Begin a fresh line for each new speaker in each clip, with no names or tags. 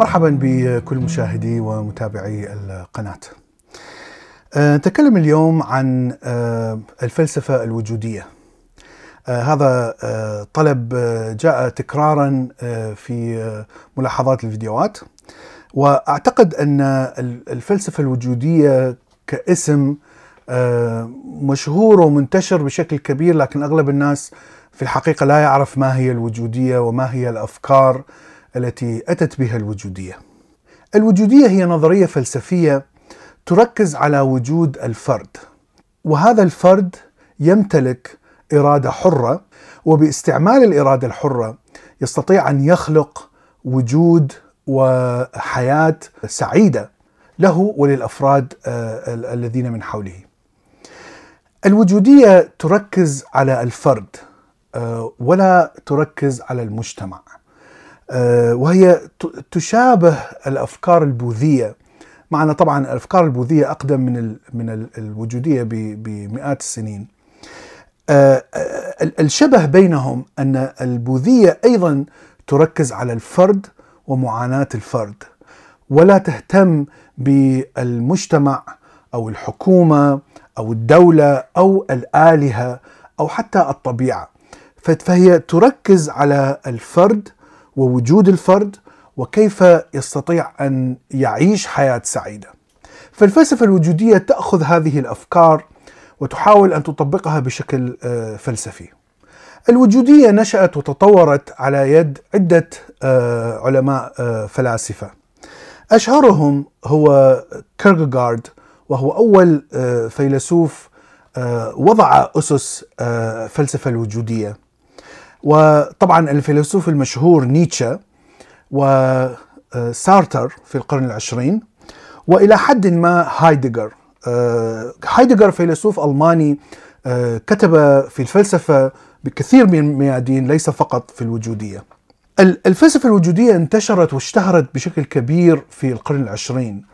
مرحبا بكل مشاهدي ومتابعي القناة. أه، نتكلم اليوم عن أه، الفلسفة الوجودية. أه، هذا طلب جاء تكرارا في ملاحظات الفيديوهات وأعتقد أن الفلسفة الوجودية كاسم مشهور ومنتشر بشكل كبير لكن أغلب الناس في الحقيقة لا يعرف ما هي الوجودية وما هي الأفكار التي أتت بها الوجودية. الوجودية هي نظرية فلسفية تركز على وجود الفرد وهذا الفرد يمتلك إرادة حرة وباستعمال الإرادة الحرة يستطيع أن يخلق وجود وحياة سعيدة له وللأفراد آه، الذين من حوله. الوجودية تركز على الفرد آه، ولا تركز على المجتمع. آه، وهي تشابه الأفكار البوذية معنا طبعا الأفكار البوذية أقدم من من الوجودية بمئات السنين. آه، الشبه بينهم أن البوذية أيضا تركز على الفرد ومعاناة الفرد ولا تهتم بالمجتمع أو الحكومة أو الدولة أو الآلهة أو حتى الطبيعة فهي تركز على الفرد ووجود الفرد وكيف يستطيع أن يعيش حياة سعيدة. فالفلسفة الوجودية تأخذ هذه الأفكار وتحاول أن تطبقها بشكل آه، فلسفي. الوجودية نشأت وتطورت على يد عدة آه، علماء آه، فلاسفة. أشهرهم هو كيركغارد وهو أول فيلسوف وضع أسس فلسفة الوجودية. وطبعا الفيلسوف المشهور نيتشه وسارتر في القرن العشرين وإلى حد ما هايدجر آه، هايدجر فيلسوف ألماني آه، كتب في الفلسفة بكثير من الميادين ليس فقط في الوجودية. الفلسفة الوجودية انتشرت واشتهرت بشكل كبير في القرن العشرين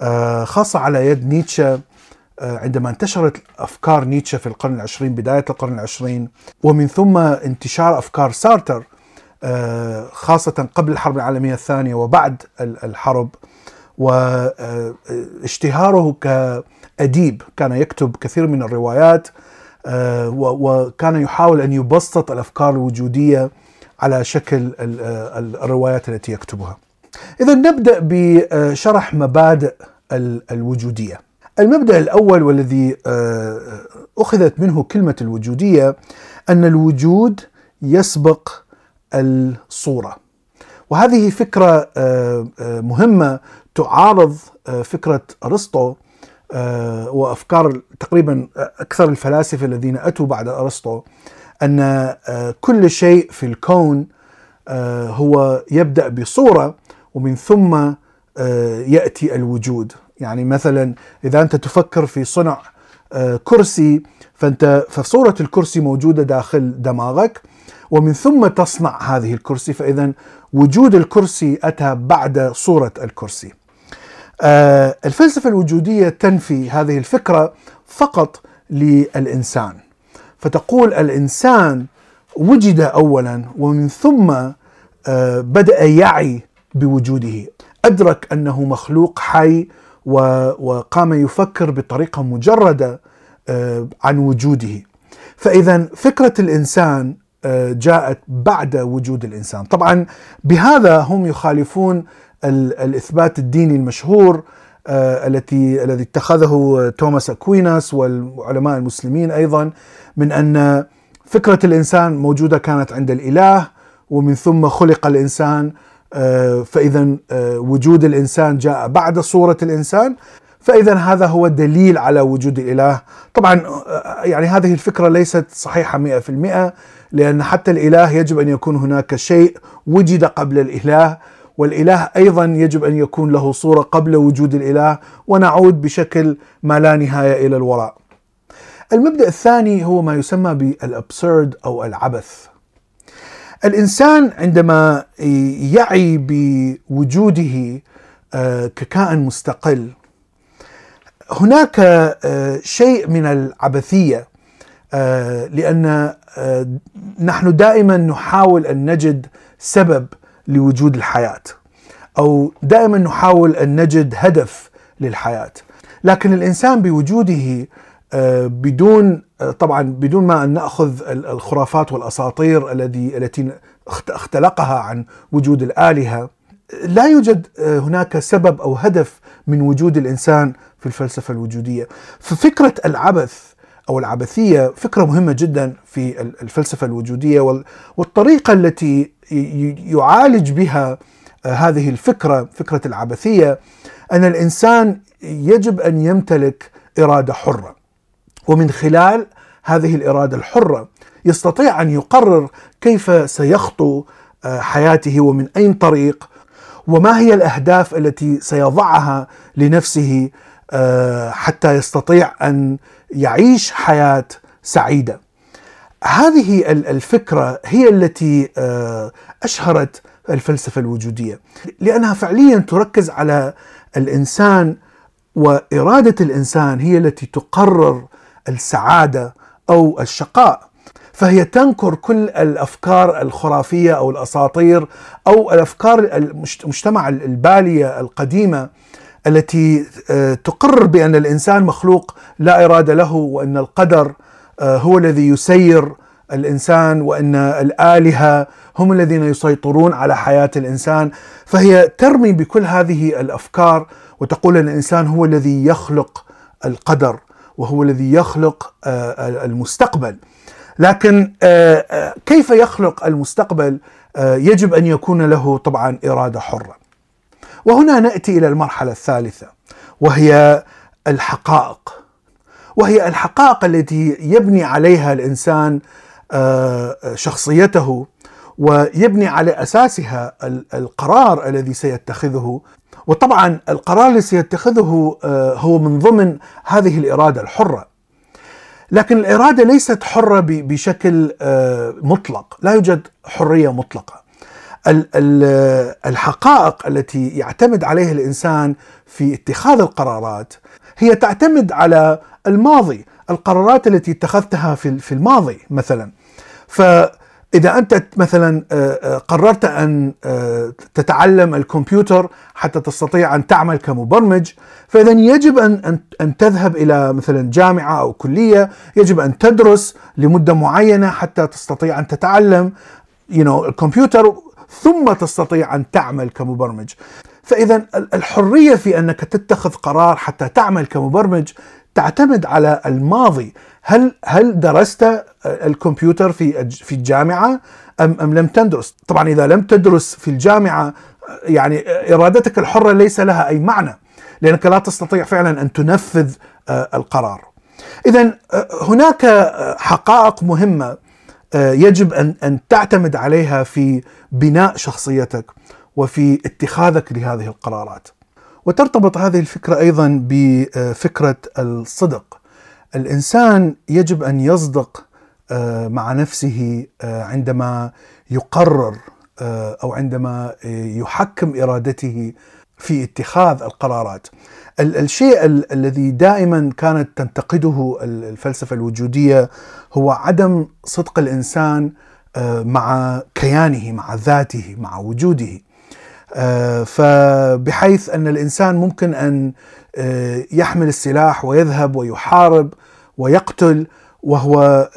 آه، خاصة على يد نيتشه عندما انتشرت أفكار نيتشه في القرن العشرين بداية القرن العشرين ومن ثم انتشار أفكار سارتر آه، خاصة قبل الحرب العالمية الثانية وبعد الحرب واشتهاره كأديب كان يكتب كثير من الروايات آه، وكان يحاول أن يبسط الأفكار الوجودية على شكل الروايات التي يكتبها. إذا نبدأ بشرح مبادئ الوجودية. المبدأ الأول والذي آه، أخذت منه كلمة الوجودية أن الوجود يسبق الصورة. وهذه فكرة آه، آه، مهمة تعارض آه، فكرة أرسطو وأفكار تقريبا أكثر الفلاسفة الذين أتوا بعد أرسطو أن كل شيء في الكون هو يبدأ بصورة ومن ثم يأتي الوجود. يعني مثلا إذا أنت تفكر في صنع كرسي فأنت فصورة الكرسي موجودة داخل دماغك ومن ثم تصنع هذه الكرسي فإذا وجود الكرسي أتى بعد صورة الكرسي. آه، الفلسفة الوجودية تنفي هذه الفكرة فقط للإنسان. فتقول الإنسان وجد أولا ومن ثم آه، بدأ يعي بوجوده. أدرك أنه مخلوق حي وقام يفكر بطريقة مجردة آه، عن وجوده. فإذا فكرة الإنسان جاءت بعد وجود الإنسان، طبعا بهذا هم يخالفون الإثبات الديني المشهور آه، التي الذي اتخذه توماس أكويناس والعلماء المسلمين أيضا من أن فكرة الإنسان موجودة كانت عند الإله ومن ثم خلق الإنسان آه، فإذا آه، وجود الإنسان جاء بعد صورة الإنسان فإذا هذا هو الدليل على وجود الإله. طبعا يعني هذه الفكرة ليست صحيحة 100% لأن حتى الإله يجب أن يكون هناك شيء وجد قبل الإله والإله أيضا يجب أن يكون له صورة قبل وجود الإله ونعود بشكل ما لا نهاية إلى الوراء. المبدأ الثاني هو ما يسمى بالأبسرد أو العبث. الإنسان عندما يعي بوجوده آه، ككائن مستقل هناك آه، شيء من العبثية آه، آه، نحن دائما نحاول أن نجد سبب لوجود الحياة أو دائما نحاول أن نجد هدف للحياة. لكن الإنسان بوجوده بدون طبعا بدون ما أن نأخذ الخرافات والأساطير الذي التي اختلقها عن وجود الآلهة لا يوجد آه، هناك سبب أو هدف من وجود الإنسان في الفلسفة الوجودية. ففكره العبث أو العبثية فكرة مهمة جدا في الفلسفة الوجودية والطريقة التي يعالج بها هذه الفكرة فكرة العبثية أن الإنسان يجب أن يمتلك إرادة حرة. ومن خلال هذه الإرادة الحرة يستطيع أن يقرر كيف سيخطو آه، حياته ومن أين طريق وما هي الأهداف التي سيضعها لنفسه آه، حتى يستطيع أن يعيش حياة سعيدة. هذه الفكرة هي التي آه، أشهرت الفلسفة الوجودية لأنها فعليا تركز على الإنسان وإرادة الإنسان هي التي تقرر السعادة أو الشقاء. فهي تنكر كل الأفكار الخرافية أو الأساطير أو الأفكار المجتمع البالية القديمة التي آه، تقرر بأن الإنسان مخلوق لا إرادة له وأن القدر آه، هو الذي يسير الإنسان وأن الآلهة هم الذين يسيطرون على حياة الإنسان. فهي ترمي بكل هذه الأفكار وتقول ان الإنسان هو الذي يخلق القدر. وهو الذي يخلق آه، المستقبل. لكن آه، آه، كيف يخلق المستقبل؟ يجب أن يكون له طبعا إرادة حرة. وهنا نأتي إلى المرحلة الثالثة وهي الحقائق. وهي الحقائق التي يبني عليها الإنسان شخصيته ويبني على أساسها القرار الذي سيتخذه وطبعا القرار الذي سيتخذه آه، هو من ضمن هذه الإرادة الحرة. لكن الإرادة ليست حرة بشكل آه، مطلق. لا يوجد حرية مطلقة. الحقائق التي يعتمد عليها الإنسان في اتخاذ القرارات هي تعتمد على الماضي القرارات التي اتخذتها في الماضي مثلا. ف إذا أنت مثلا آه، آه، قررت أن آه، تتعلم الكمبيوتر حتى تستطيع أن تعمل كمبرمج فاذا يجب أن أن تذهب إلى مثلا جامعة أو كلية يجب أن تدرس لمدة معينة حتى تستطيع أن تتعلم you know, الكمبيوتر ثم تستطيع أن تعمل كمبرمج. فاذا الحرية في أنك تتخذ قرار حتى تعمل كمبرمج تعتمد على الماضي. هل هل درست الكمبيوتر في في الجامعة أم أم لم تدرس؟ طبعا إذا لم تدرس في الجامعة يعني إرادتك الحرة ليس لها أي معنى لأنك لا تستطيع فعلا أن تنفذ آه، القرار. اذا آه، هناك آه، حقائق مهمة يجب أن أن تعتمد عليها في بناء شخصيتك وفي اتخاذك لهذه القرارات. وترتبط هذه الفكرة أيضا بفكرة الصدق. الإنسان يجب أن يصدق آه، مع نفسه آه، عندما يقرر آه، أو عندما يحكم إرادته في اتخاذ القرارات. الشيء الذي دائما كانت تنتقده الفلسفة الوجودية هو عدم صدق الإنسان مع كيانه، مع ذاته، مع وجوده. فبحيث أن الإنسان ممكن أن يحمل السلاح ويذهب ويحارب ويقتل وهو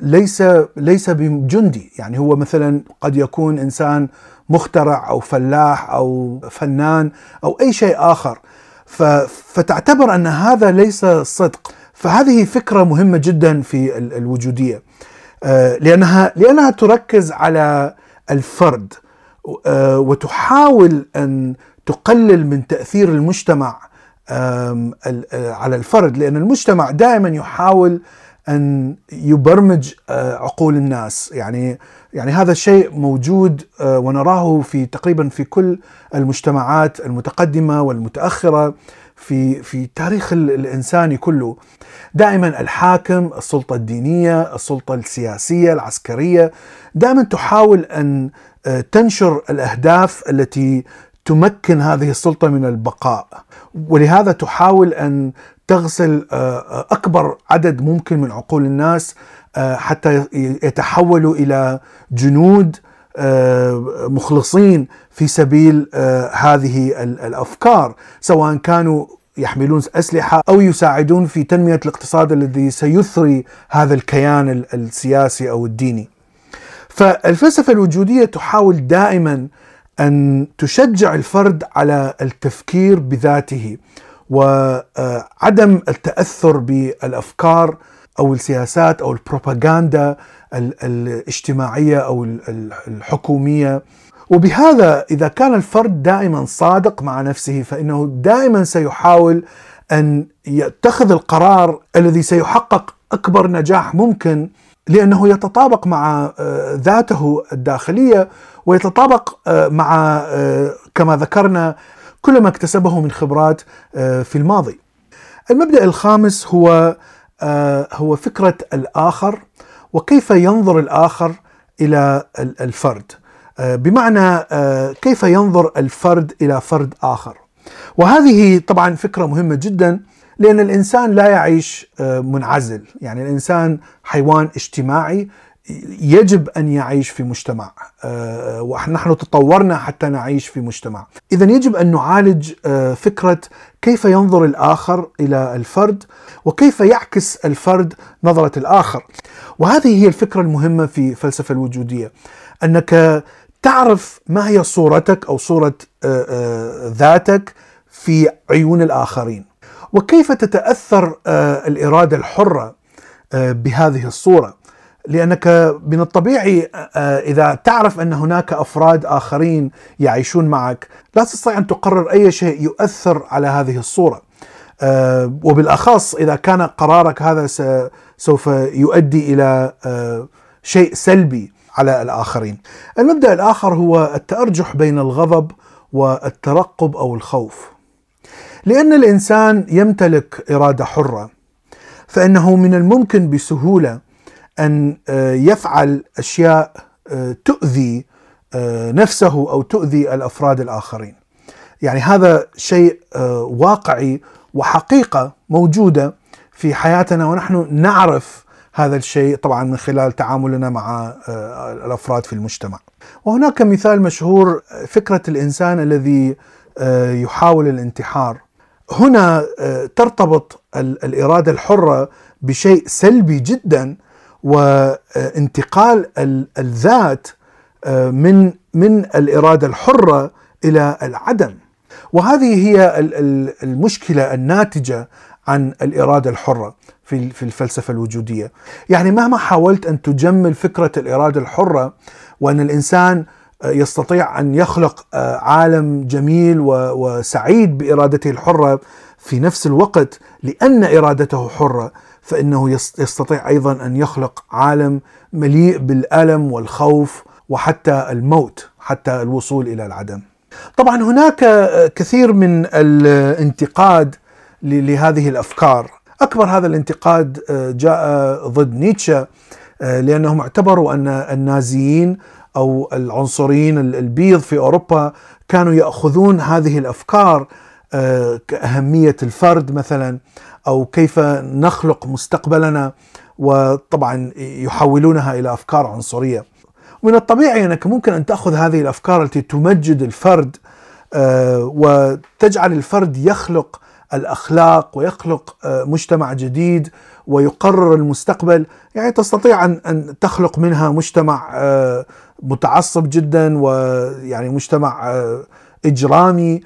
ليس ليس بجندي. يعني هو مثلا قد يكون إنسان مخترع أو فلاح أو فنان أو أي شيء آخر. فتعتبر أن هذا ليس صدق. فهذه فكرة مهمة جدا في الوجودية. آه، لأنها لأنها تركز على الفرد. آه، وتحاول أن تقلل من تأثير المجتمع على الفرد لأن المجتمع دائما يحاول أن يبرمج عقول الناس. يعني يعني هذا الشيء موجود ونراه في تقريبا في كل المجتمعات المتقدمة والمتأخرة في في تاريخ الانساني كله. دائما الحاكم السلطة الدينية السلطة السياسية العسكرية دائما تحاول أن تنشر الأهداف التي تمكن هذه السلطة من البقاء ولهذا تحاول أن تغسل آه، آه، أكبر عدد ممكن من عقول الناس آه، حتى يتحولوا إلى جنود مخلصين في سبيل هذه الأفكار سواء كانوا يحملون أسلحة أو يساعدون في تنمية الاقتصاد الذي سيثري هذا الكيان السياسي أو الديني. فالفلسفة الوجودية تحاول دائما أن تشجع الفرد على التفكير بذاته وعدم التأثر بالأفكار أو السياسات أو البروباغندا الاجتماعية أو الحكومية. وبهذا إذا كان الفرد دائما صادق مع نفسه فإنه دائما سيحاول أن يتخذ القرار الذي سيحقق أكبر نجاح ممكن لأنه يتطابق مع آه، ذاته الداخلية ويتطابق آه، مع آه، كما ذكرنا كل ما اكتسبه من خبرات في الماضي. المبدأ الخامس هو هو فكرة الآخر وكيف ينظر الآخر إلى الفرد. بمعنى كيف ينظر الفرد إلى فرد آخر. وهذه طبعا فكرة مهمة جدا لأن الإنسان لا يعيش آه، منعزل. يعني الإنسان حيوان اجتماعي يجب أن يعيش في مجتمع آه، ونحن تطورنا حتى نعيش في مجتمع. إذا يجب أن نعالج آه، فكرة كيف ينظر الآخر إلى الفرد وكيف يعكس الفرد نظرة الآخر. وهذه هي الفكرة المهمة في فلسفة الوجودية أنك تعرف ما هي صورتك أو صورة ذاتك في عيون الآخرين. وكيف تتأثر آه، الإرادة الحرة آه، بهذه الصورة لأنك من الطبيعي آه، إذا تعرف أن هناك أفراد آخرين يعيشون معك لا تستطيع أن تقرر أي شيء يؤثر على هذه الصورة وبالأخص إذا كان قرارك هذا سوف يؤدي إلى شيء سلبي على الآخرين. المبدأ الآخر هو التأرجح بين الغضب والترقب أو الخوف. لأن الإنسان يمتلك إرادة حرة فإنه من الممكن بسهولة أن آه، يفعل أشياء آه، تؤذي آه، نفسه أو تؤذي الأفراد الآخرين يعني هذا شيء واقعي وحقيقة موجودة في حياتنا ونحن نعرف هذا الشيء طبعا من خلال تعاملنا مع الأفراد في المجتمع. وهناك مثال مشهور فكرة الإنسان الذي يحاول الانتحار هنا آه، ترتبط الإرادة الحرة بشيء سلبي جدا وانتقال الذات آه، من من الإرادة الحرة إلى العدم. وهذه هي المشكلة الناتجة عن الإرادة الحرة في في الفلسفة الوجودية. يعني مهما حاولت أن تجمل فكرة الإرادة الحرة وأن الإنسان يستطيع أن يخلق آه، عالم جميل وسعيد بإرادته الحرة في نفس الوقت لأن إرادته حرة فإنه يستطيع أيضا أن يخلق عالم مليء بالألم والخوف وحتى الموت حتى الوصول إلى العدم. طبعا هناك آه، كثير من الانتقاد لهذه الأفكار، أكبر هذا الانتقاد آه، جاء ضد نيتشه لأنهم اعتبروا أن النازيين أو العنصريين البيض في أوروبا كانوا يأخذون هذه الأفكار آه، كأهمية الفرد مثلا أو كيف نخلق مستقبلنا وطبعا يحولونها إلى أفكار عنصرية. من الطبيعي أنك ممكن أن تأخذ هذه الأفكار التي تمجد الفرد آه، وتجعل الفرد يخلق الأخلاق ويخلق آه، مجتمع جديد ويقرر المستقبل يعني تستطيع ان تخلق منها مجتمع متعصب جدا ويعني مجتمع آه، إجرامي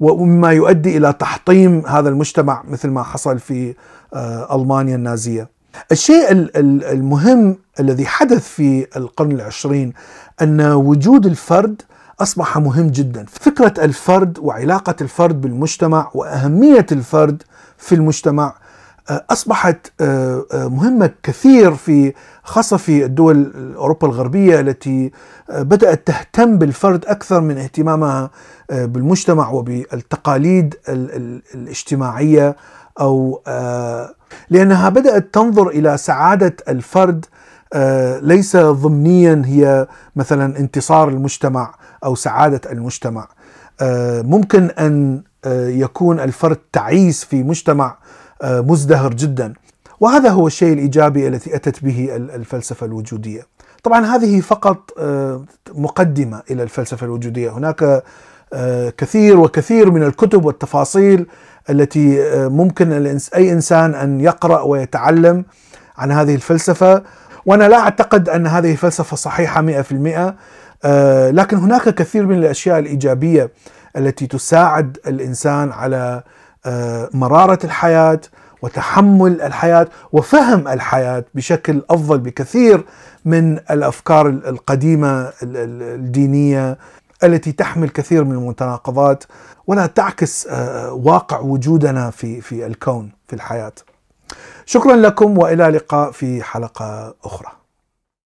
ومما يؤدي إلى تحطيم هذا المجتمع مثل ما حصل في آه، ألمانيا النازية. الشيء المهم الذي حدث في القرن العشرين أن وجود الفرد أصبح مهم جدا، فكرة الفرد وعلاقة الفرد بالمجتمع وأهمية الفرد في المجتمع أصبحت آه، آه، مهمة كثير في خاصة في الدول أوروبا الغربية التي آه، بدأت تهتم بالفرد أكثر من اهتمامها بالمجتمع وبالتقاليد الاجتماعية أو لأنها بدأت تنظر إلى سعادة الفرد ليس ضمنيا هي مثلا انتصار المجتمع أو سعادة المجتمع. ممكن أن يكون الفرد تعيس في مجتمع مزدهر جدا. وهذا هو الشيء الإيجابي التي أتت به الفلسفة الوجودية. طبعا هذه فقط مقدمة إلى الفلسفة الوجودية، هناك كثير وكثير من الكتب والتفاصيل التي ممكن أي إنسان أن يقرأ ويتعلم عن هذه الفلسفة. وأنا لا أعتقد أن هذه الفلسفه صحيحة 100% آه، لكن هناك كثير من الأشياء الإيجابية التي تساعد الإنسان على آه، مرارة الحياة وتحمل الحياة وفهم الحياة بشكل أفضل بكثير من الأفكار القديمة الدينية التي تحمل كثير من المتناقضات ولا تعكس آه، واقع وجودنا في في الكون في الحياة. شكرا لكم وإلى لقاء في حلقة أخرى.